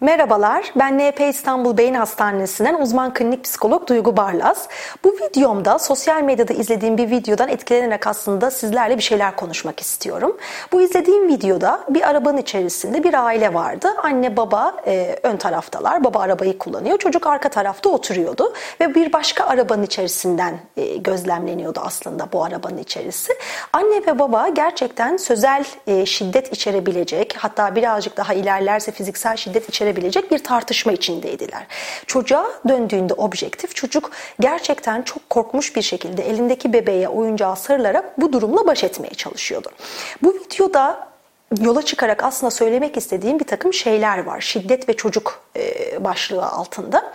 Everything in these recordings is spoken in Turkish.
Merhabalar, ben NP İstanbul Beyin Hastanesi'nden uzman klinik psikolog Duygu Barlas. Bu videomda sosyal medyada izlediğim bir videodan etkilenerek aslında sizlerle bir şeyler konuşmak istiyorum. Bu izlediğim videoda bir arabanın içerisinde bir aile vardı. Anne baba e, ön taraftalar, baba arabayı kullanıyor, çocuk arka tarafta oturuyordu ve bir başka arabanın içerisinden e, gözlemleniyordu aslında bu arabanın içerisi. Anne ve baba gerçekten sözel e, şiddet içerebilecek, hatta birazcık daha ilerlerse fiziksel şiddet içerebilecek gösterebilecek bir tartışma içindeydiler. Çocuğa döndüğünde objektif çocuk gerçekten çok korkmuş bir şekilde elindeki bebeğe oyuncağı sarılarak bu durumla baş etmeye çalışıyordu. Bu videoda yola çıkarak aslında söylemek istediğim bir takım şeyler var. Şiddet ve çocuk e, başlığı altında.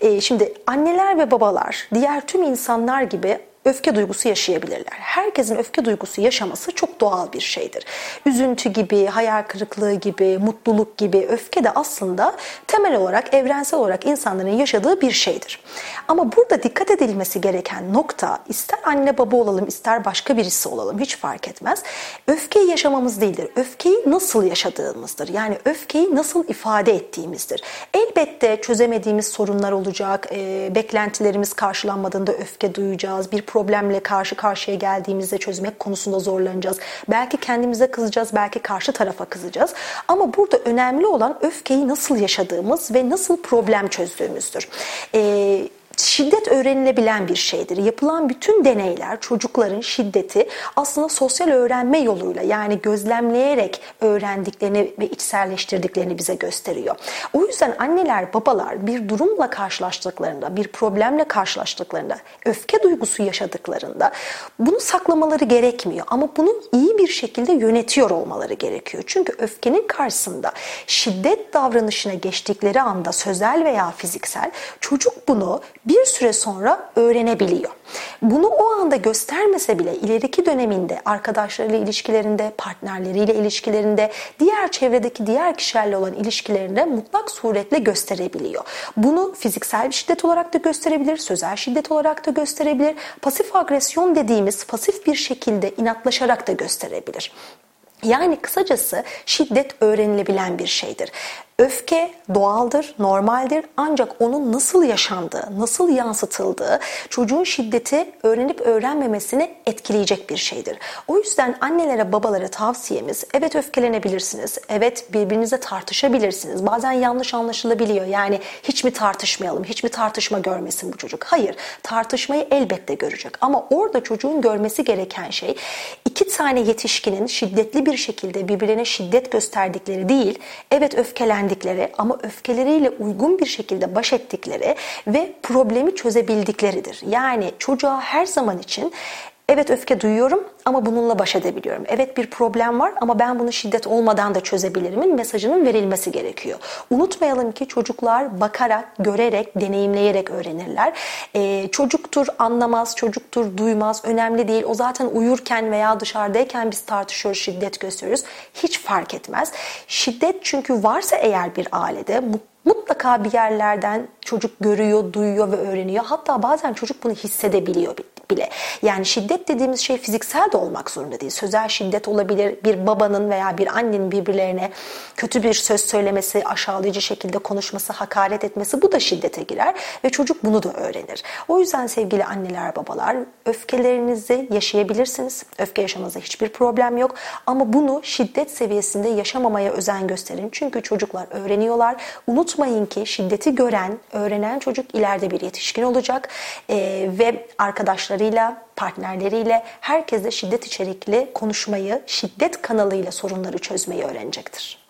E, şimdi anneler ve babalar diğer tüm insanlar gibi öfke duygusu yaşayabilirler. Herkesin öfke duygusu yaşaması çok doğal bir şeydir. Üzüntü gibi, hayal kırıklığı gibi, mutluluk gibi öfke de aslında temel olarak, evrensel olarak insanların yaşadığı bir şeydir. Ama burada dikkat edilmesi gereken nokta ister anne baba olalım, ister başka birisi olalım hiç fark etmez. Öfkeyi yaşamamız değildir. Öfkeyi nasıl yaşadığımızdır. Yani öfkeyi nasıl ifade ettiğimizdir. Elbette çözemediğimiz sorunlar olacak, e, beklentilerimiz karşılanmadığında öfke duyacağız, bir problemle karşı karşıya geldiğimizde çözmek konusunda zorlanacağız. Belki kendimize kızacağız, belki karşı tarafa kızacağız. Ama burada önemli olan öfkeyi nasıl yaşadığımız ve nasıl problem çözdüğümüzdür. Ee, şiddet öğrenilebilen bir şeydir. Yapılan bütün deneyler çocukların şiddeti aslında sosyal öğrenme yoluyla yani gözlemleyerek öğrendiklerini ve içselleştirdiklerini bize gösteriyor. O yüzden anneler, babalar bir durumla karşılaştıklarında, bir problemle karşılaştıklarında, öfke duygusu yaşadıklarında bunu saklamaları gerekmiyor ama bunu iyi bir şekilde yönetiyor olmaları gerekiyor. Çünkü öfkenin karşısında şiddet davranışına geçtikleri anda sözel veya fiziksel çocuk bunu bir süre sonra öğrenebiliyor. Bunu o anda göstermese bile ileriki döneminde arkadaşlarıyla ilişkilerinde, partnerleriyle ilişkilerinde, diğer çevredeki diğer kişilerle olan ilişkilerinde mutlak suretle gösterebiliyor. Bunu fiziksel bir şiddet olarak da gösterebilir, sözel şiddet olarak da gösterebilir. Pasif agresyon dediğimiz pasif bir şekilde inatlaşarak da gösterebilir. Yani kısacası şiddet öğrenilebilen bir şeydir. Öfke doğaldır, normaldir ancak onun nasıl yaşandığı, nasıl yansıtıldığı çocuğun şiddeti öğrenip öğrenmemesini etkileyecek bir şeydir. O yüzden annelere, babalara tavsiyemiz evet öfkelenebilirsiniz, evet birbirinizle tartışabilirsiniz. Bazen yanlış anlaşılabiliyor yani hiç mi tartışmayalım, hiç mi tartışma görmesin bu çocuk? Hayır, tartışmayı elbette görecek ama orada çocuğun görmesi gereken şey iki tane yetişkinin şiddetli bir şekilde birbirine şiddet gösterdikleri değil, evet öfkelendik öğrendikleri ama öfkeleriyle uygun bir şekilde baş ettikleri ve problemi çözebildikleridir. Yani çocuğa her zaman için Evet öfke duyuyorum ama bununla baş edebiliyorum. Evet bir problem var ama ben bunu şiddet olmadan da çözebilirimin mesajının verilmesi gerekiyor. Unutmayalım ki çocuklar bakarak, görerek, deneyimleyerek öğrenirler. Ee, çocuktur anlamaz, çocuktur duymaz, önemli değil. O zaten uyurken veya dışarıdayken biz tartışıyoruz, şiddet gösteriyoruz. Hiç fark etmez. Şiddet çünkü varsa eğer bir ailede mutlaka bir yerlerden çocuk görüyor, duyuyor ve öğreniyor. Hatta bazen çocuk bunu hissedebiliyor bile. Yani şiddet dediğimiz şey fiziksel de olmak zorunda değil. Sözel şiddet olabilir. Bir babanın veya bir annenin birbirlerine kötü bir söz söylemesi, aşağılayıcı şekilde konuşması, hakaret etmesi bu da şiddete girer ve çocuk bunu da öğrenir. O yüzden sevgili anneler, babalar öfkelerinizi yaşayabilirsiniz. Öfke yaşamanızda hiçbir problem yok ama bunu şiddet seviyesinde yaşamamaya özen gösterin. Çünkü çocuklar öğreniyorlar. Unutmayın ki şiddeti gören, öğrenen çocuk ileride bir yetişkin olacak ee, ve arkadaşları arkadaşlarıyla, partnerleriyle herkesle şiddet içerikli konuşmayı, şiddet kanalıyla sorunları çözmeyi öğrenecektir.